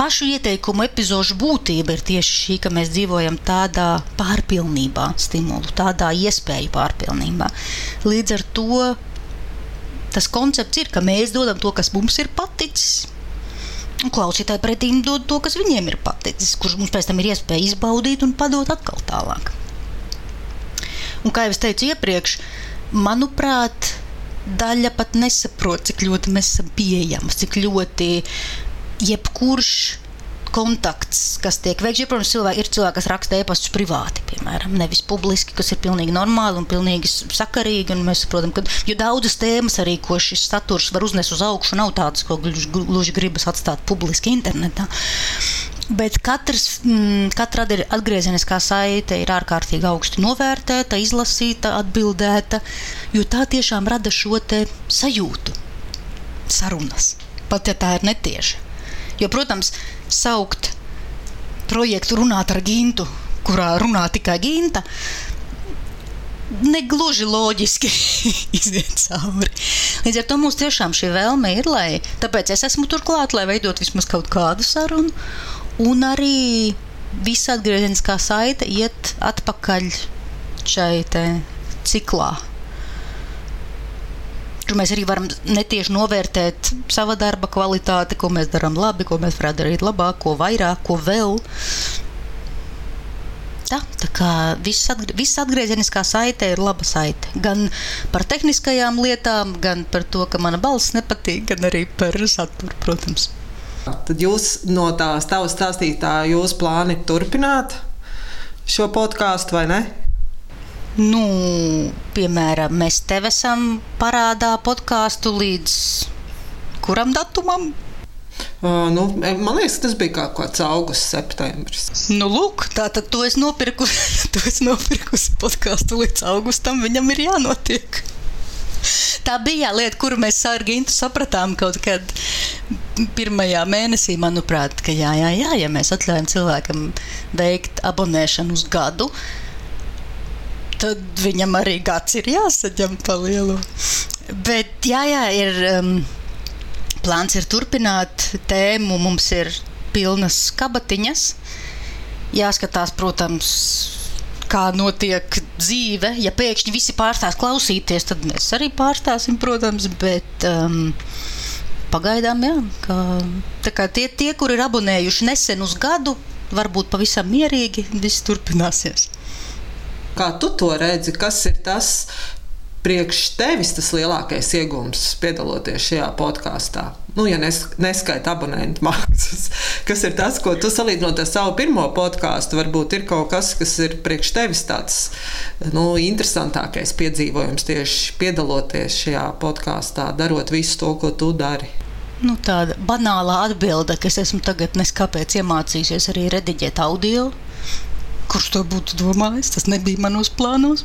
Pašu ieteikumu epizodu būtība ir tieši šī, ka mēs dzīvojam tādā pārpilnībā, stimulu, tādā iespēju pārpilnībā. Līdz ar to tas koncepts ir, ka mēs dodam to, kas mums ir paticis. Klausītāji pretī dod to, kas viņiem ir paticis, kurš mums pēc tam ir iespēja izbaudīt un padot atkal tālāk. Un kā jau es teicu iepriekš, manuprāt, daļa pat nesaprot, cik ļoti mēs esam pieejami, cik ļoti jebkurš kontakts, kas tiek veikts. Ja, protams, cilvēki, ir cilvēki, kas raksta e-pastus privāti, piemēram, nevis publiski, kas ir pilnīgi normāli un pilnīgi sakarīgi. Un mēs saprotam, ka daudzas tēmas, arī ko šis saturs var uznest uz augšu, nav tādas, ko gluži, gluži gribas atstāt publiski internetā. Bet katrs, mm, katra atgriezeniskā saite ir ārkārtīgi augsti novērtēta, izlasīta, atbildēta, jo tā tiešām rada šo sajūtu, sarunas, pat ja tā ir netieša. Jo, protams, saukt projektu runāt ar gintu, kurā runā tikai ginta, negluži loģiski <laughs> iziet cauri. Līdz ar to mums tiešām šī vēlme ir, lai tāpēc es esmu turklāt, lai veidot vismaz kaut kādu sarunu. Un arī visa atgriezeniskā saite iet atpakaļ šai ciklā. Tur mēs arī varam netieši novērtēt sava darba kvalitāti, ko mēs darām labi, ko mēs varētu darīt labāk, ko vairāk, ko vēl. Tā, tā kā viss, atgr viss atgriezeniskā saite ir laba saite. Gan par tehniskajām lietām, gan par to, ka mana balss nepatīk, gan arī par saturu, protams.
Tad jūs no tās tavas stāstītā, jūs plāni turpināt šo podkāstu vai ne?
Nu, piemēram, mēs tev esam parādā podkāstu līdz kuram datumam?
Uh, nu, man liekas, tas bija kaut kāds augusts, septembris.
Nu, lūk, tā tad to es nopirku, <laughs> to es nopirku podkāstu līdz augustam. Viņam ir jānotiek. Tā bija lieta, kuru mēs ar Gintu sapratām kaut kad pirmajā mēnesī, manuprāt, ka jā, jā, jā, ja mēs atļaujam cilvēkam veikt abonēšanu uz gadu, tad viņam arī gads ir jāsaņem pa lielu. Bet jā, jā, ir um, plāns ir turpināt tēmu, mums ir pilnas kabatiņas. Jāskatās, protams, kā notiek dzīve. Ja pēkšņi visi pārstās klausīties, tad mēs arī pārstāsim, protams, bet um, pagaidām, jā, ka, tie, tie, kur ir abonējuši nesen uz gadu, varbūt pavisam mierīgi, viss turpināsies.
Kā tu to redzi, kas ir tas, priekš tevis tas lielākais iegūms piedaloties šajā podkāstā? Nu, ja nes, neskaita abonentu maksas, <laughs> kas ir tas, ko tu salīdzinot ar savu pirmo podkāstu, varbūt ir kaut kas, kas ir priekš tevis tāds nu, interesantākais piedzīvojums tieši piedaloties šajā podkāstā, darot visu to, ko tu dari.
nu, tāda banāla atbilde, ka es esmu tagad neskapēc iemācījusies arī rediģēt audio. Kurš to būtu domājis? Tas nebija manos plānos.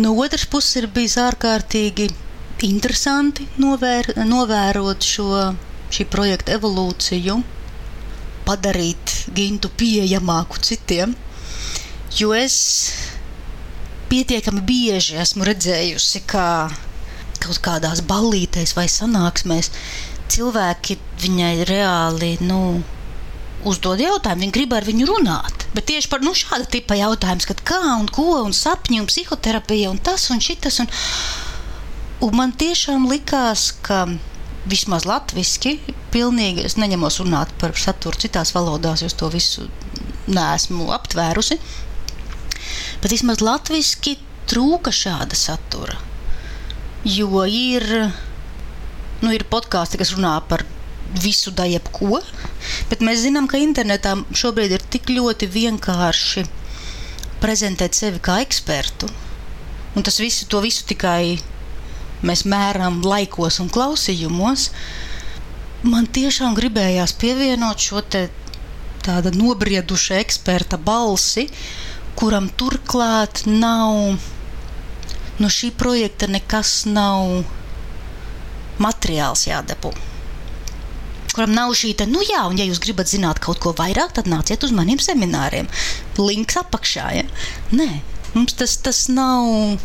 No otras puses, ir bijis ārkārtīgi interesanti novēr, novērot šo, šī projekta evolūciju, padarīt gintu pieejamāku citiem. Jo es pietiekami bieži esmu redzējusi, kā kaut kādās ballītēs vai sanāksmēs cilvēki viņai reāli nu, uzdod jautājumu, viņi grib ar viņu runāt. Bet tieši par nu, šādu tipu jautājumu, kā un ko, un sapņu, un psihoterapija, un tas un šis. Un, un man tiešām likās, ka vismaz latviešu, pilnīgi es neņemos runāt par saturu citās valodās, jo to visu neesmu aptvērusi. Bet vismaz latviešu trūka šāda satura. Jo ir, nu, ir podkāsti, kas runā par visu, da jebko, bet mēs zinām, ka internetā šobrīd ir tik ļoti vienkārši prezentēt sevi kā ekspertu. Un tas visu, to visu tikai mēs mēram laikos un klausījumos. Man tiešām gribējās pievienot šo tādu nobriedušu eksperta balsi, kuram turklāt nav no šī projekta nekas nav materiāls jādabū. Kuram nav šī tā, nu jā, un ja jūs gribat zināt kaut ko vairāk, tad nāciet uz maniem semināriem. Links apakšā. Ja? Nē, mums tas, tas nav.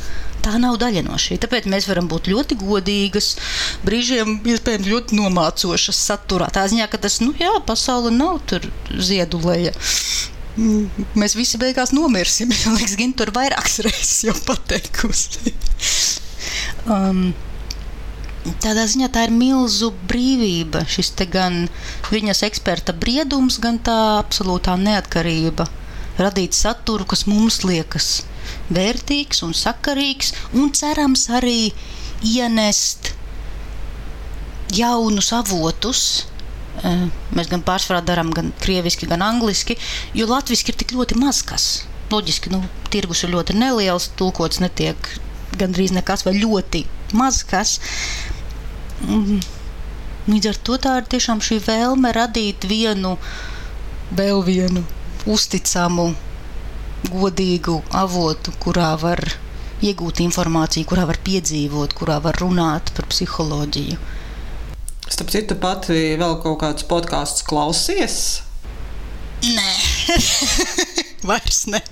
Tā nav daļa no šī. Tāpēc mēs varam būt ļoti godīgas, brīžiem iespējams ļoti nomācošas saturā. Tā ziņā, ka tas, nu jā, pasaule nav tur ziedu leja mēs visi beigās nomirsim. <laughs> Liekas, gan tur vairākas reizes jau pateikusi. <laughs> um, Tādā ziņā tā ir milzu brīvība. Šis gan viņas eksperta briedums, gan tā absolūtā neatkarība. Radīt saturu, kas mums liekas vērtīgs un sakarīgs, un cerams arī ienest jaunus avotus Eh, mēs gan pārsvarā darām gan krieviski, gan angliski, jo latviešu ir tik ļoti maz kas. Loģiski, nu, tirgus ir ļoti neliels, tulkots netiek gandrīz nekas vai ļoti maz kas. Līdz ar to tā ir tiešām šī vēlme radīt vienu, vēl vienu uzticamu, godīgu avotu, kurā var iegūt informāciju, kurā var piedzīvot, kurā var runāt par psiholoģiju.
Starp citu, pati vēl kaut kādus podkāstus klausies?
Nē, <laughs> vairs nē.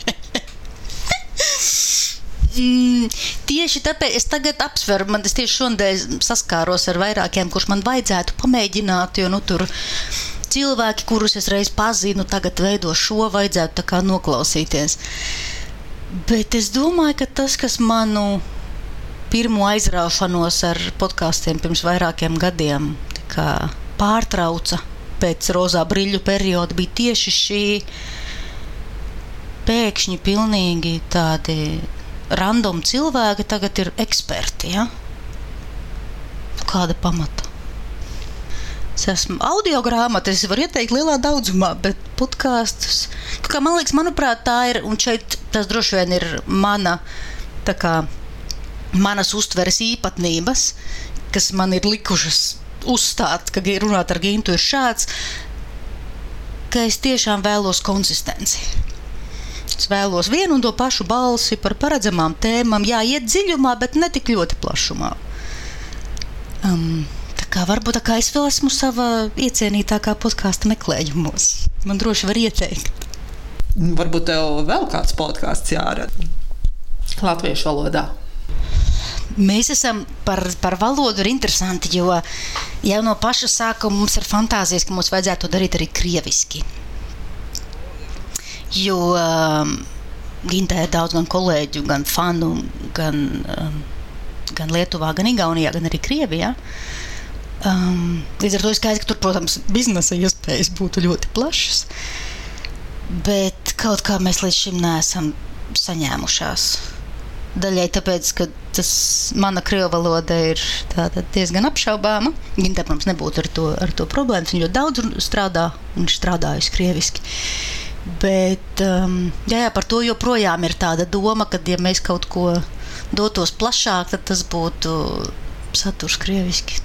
Mm, tieši tāpēc es tagad apsveru, man tas tieši šodien saskāros ar vairākiem, kurus man vajadzētu pamēģināt, jo nu, tur cilvēki, kurus es reiz pazinu, tagad veido šo, vajadzētu tā kā noklausīties. Bet es domāju, ka tas, kas manu pirmo aizraušanos ar podkāstiem pirms vairākiem gadiem pārtrauca pēc rozā brīļu perioda, bija tieši šī pēkšņi pilnīgi tādi random cilvēki tagad ir eksperti. Ja? Kāda pamata? Es esmu audio grāmata, es varu ieteikt lielā daudzumā, bet podkāstus. Man liekas, manuprāt, tā ir, un šeit tas droši vien ir mana, kā manas uztveres īpatnības, kas man ir likušas uzstāt, ka runāt ar Gintu ir šāds, ka es tiešām vēlos konsistenci. Es vēlos vienu un to pašu balsi par paredzamām tēmām, jā, iet dziļumā, bet ne tik ļoti plašumā. Um, tā kā varbūt tā kā es vēl esmu savā iecienītākā podkāstu meklējumos. Man droši var ieteikt.
Varbūt tev vēl kāds podkāsts jārada latviešu valodā.
Mēs esam par, par valodu ir interesanti, jo jau no paša sākuma mums ir fantāzijas, ka mums vajadzētu to darīt arī krieviski. Jo um, Gintē ir daudz gan kolēģu, gan fanu, gan, um, gan Lietuvā, gan Igaunijā, gan arī Krievijā. Um, līdz ar to ir skaidrs, ka tur, protams, biznesa iespējas būtu ļoti plašas. Bet kaut kā mēs līdz šim neesam saņēmušās. Daļai tāpēc, ka tas mana krievu valoda ir diezgan apšaubāma. Viņa, protams, nebūtu ar to, ar to problēmas. Viņa ļoti daudz strādā un strādājusi krieviski. Bet um, jā, jā, par to joprojām ir tāda doma, ka, ja mēs kaut ko dotos plašāk, tad tas būtu saturs krieviski.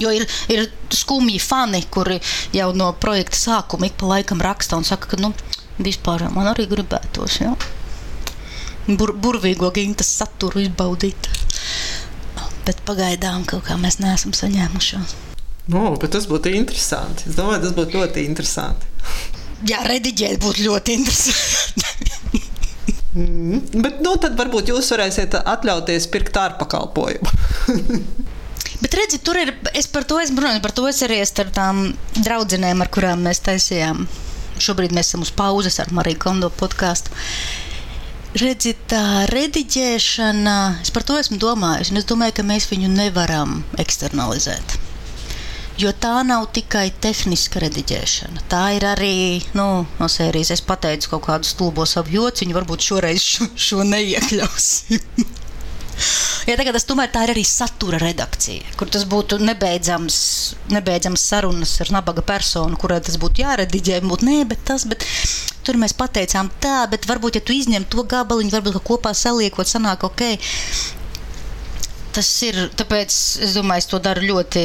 Jo ir, ir skumji fani, kuri jau no projekta sākuma ik pa laikam raksta un saka, ka nu, vispār man arī gribētos. Ja? Bur, burvīgo gintas saturu izbaudīt. Bet pagaidām kaut kā mēs neesam saņēmuši.
No, bet tas būtu interesanti. Es domāju, tas būtu ļoti interesanti. <laughs>
Jā, rediģēt būtu ļoti interesanti.
mm, bet nu, tad varbūt jūs varēsiet atļauties pirkt ārpakalpojumu. <laughs>
Bet redzi, tur ir, es par to esmu runājis, par to es arī ar tām draudzenēm, ar kurām mēs taisījām. Šobrīd mēs esam uz pauzes ar Mariju Kondo podkāstu. Redzi, tā rediģēšana, es par to esmu domājis, un es domāju, ka mēs viņu nevaram eksternalizēt. Jo tā nav tikai tehniska rediģēšana. Tā ir arī nu, no sērijas. Es pateicu kaut kādu stulbo savu jociņu, varbūt šoreiz šo, šo neiekļausim. <laughs> Ja tagad tas tomēr ir arī satura redakcija, kur tas būtu nebeidzams, nebeidzams sarunas ar nabaga personu, kurai tas būtu jārediģē, būtu nē, bet tas, bet tur mēs pateicām tā, bet varbūt, ja tu izņem to gabaliņu, varbūt kopā saliekot, sanāk ok. Tas ir, tāpēc es domāju, es to daru ļoti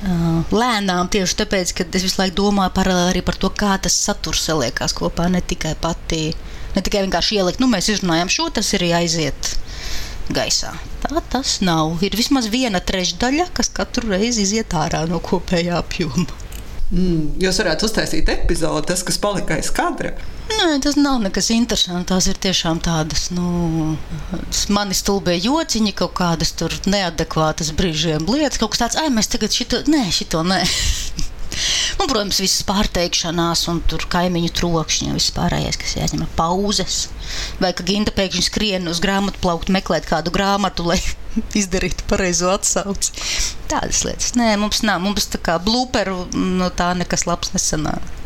lēnām, tieši tāpēc, ka es visu laiku domāju paralēli arī par to, kā tas saturs saliekās kopā, ne tikai pati Ne tikai vienkārši ielikt, nu, mēs izrunājam šo, tas ir jāiziet gaisā. Tā tas nav. Ir vismaz viena trešdaļa, kas katru reizi iziet ārā no kopējā apjoma.
Mm, jūs varētu uztaisīt epizodi, tas, kas palika aiz kadra.
Nē, tas nav nekas interesants. Tās ir tiešām tādas, nu, mani stulbē jociņi, kaut kādas tur neadekvātas brīžiem lietas, kaut kas tāds, ai, mēs tagad šito, nē, šito nē. Un, <laughs> protams, visas pārteikšanās, un tur kaimiņu trokšņi, viss pārējais, kas jāņem pauzes. Vai ka Ginta pēkšņi skrien uz grāmatu plauktu meklēt kādu grāmatu, lai <laughs> izdarītu pareizo atsauci. Tādas lietas. Nē, mums nav, mums tā kā blūperu no tā nekas labs nesanāk.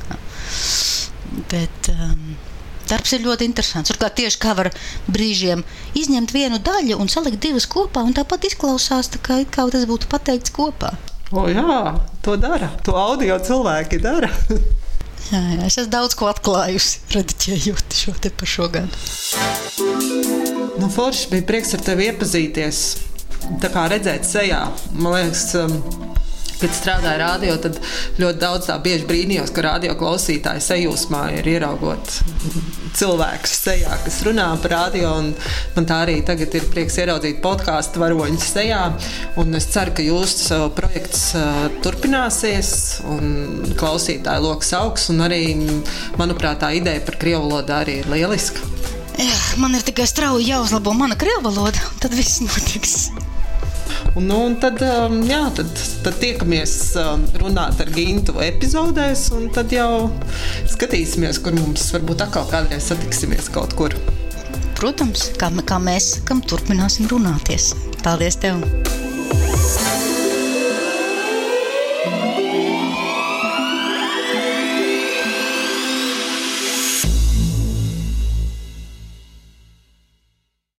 Bet, um, Darbs ir ļoti interesants. Turklāt tieši kā var brīžiem izņemt vienu daļu un salikt divas kopā, un tāpat izklausās, tā kā, kā tas būtu pateikts kopā.
O, jā, to dara. To audio cilvēki dara. <laughs>
jā, jā, es esmu daudz ko atklājusi, redzējot šo te par šo gadu.
Nu, Forši bija prieks ar tevi iepazīties. Tā kā redzēt sejā, man liekas, um, kad strādāju radio, tad ļoti daudz tā bieži brīnījos, ka radio klausītāji sajūsmā ir ieraugot cilvēku sejā, kas runā par radio. Man tā arī tagad ir prieks ieraudzīt podkāstu varoņu sejā. Un es ceru, ka jūsu projekts uh, turpināsies un klausītāju lokus augs. Un arī, manuprāt, tā ideja par krievu valodu arī ir lieliska.
Jā, man ir tikai strauji jāuzlabo mana krievu valoda, tad viss notiks.
Un, nu, un tad, um, jā, tad, tad tiekamies um, runāt ar Gintu epizodēs, un tad jau skatīsimies, kur mums varbūt atkal kādreiz satiksimies kaut kur.
Protams, kā, kā mēs kam turpināsim runāties. Paldies tev!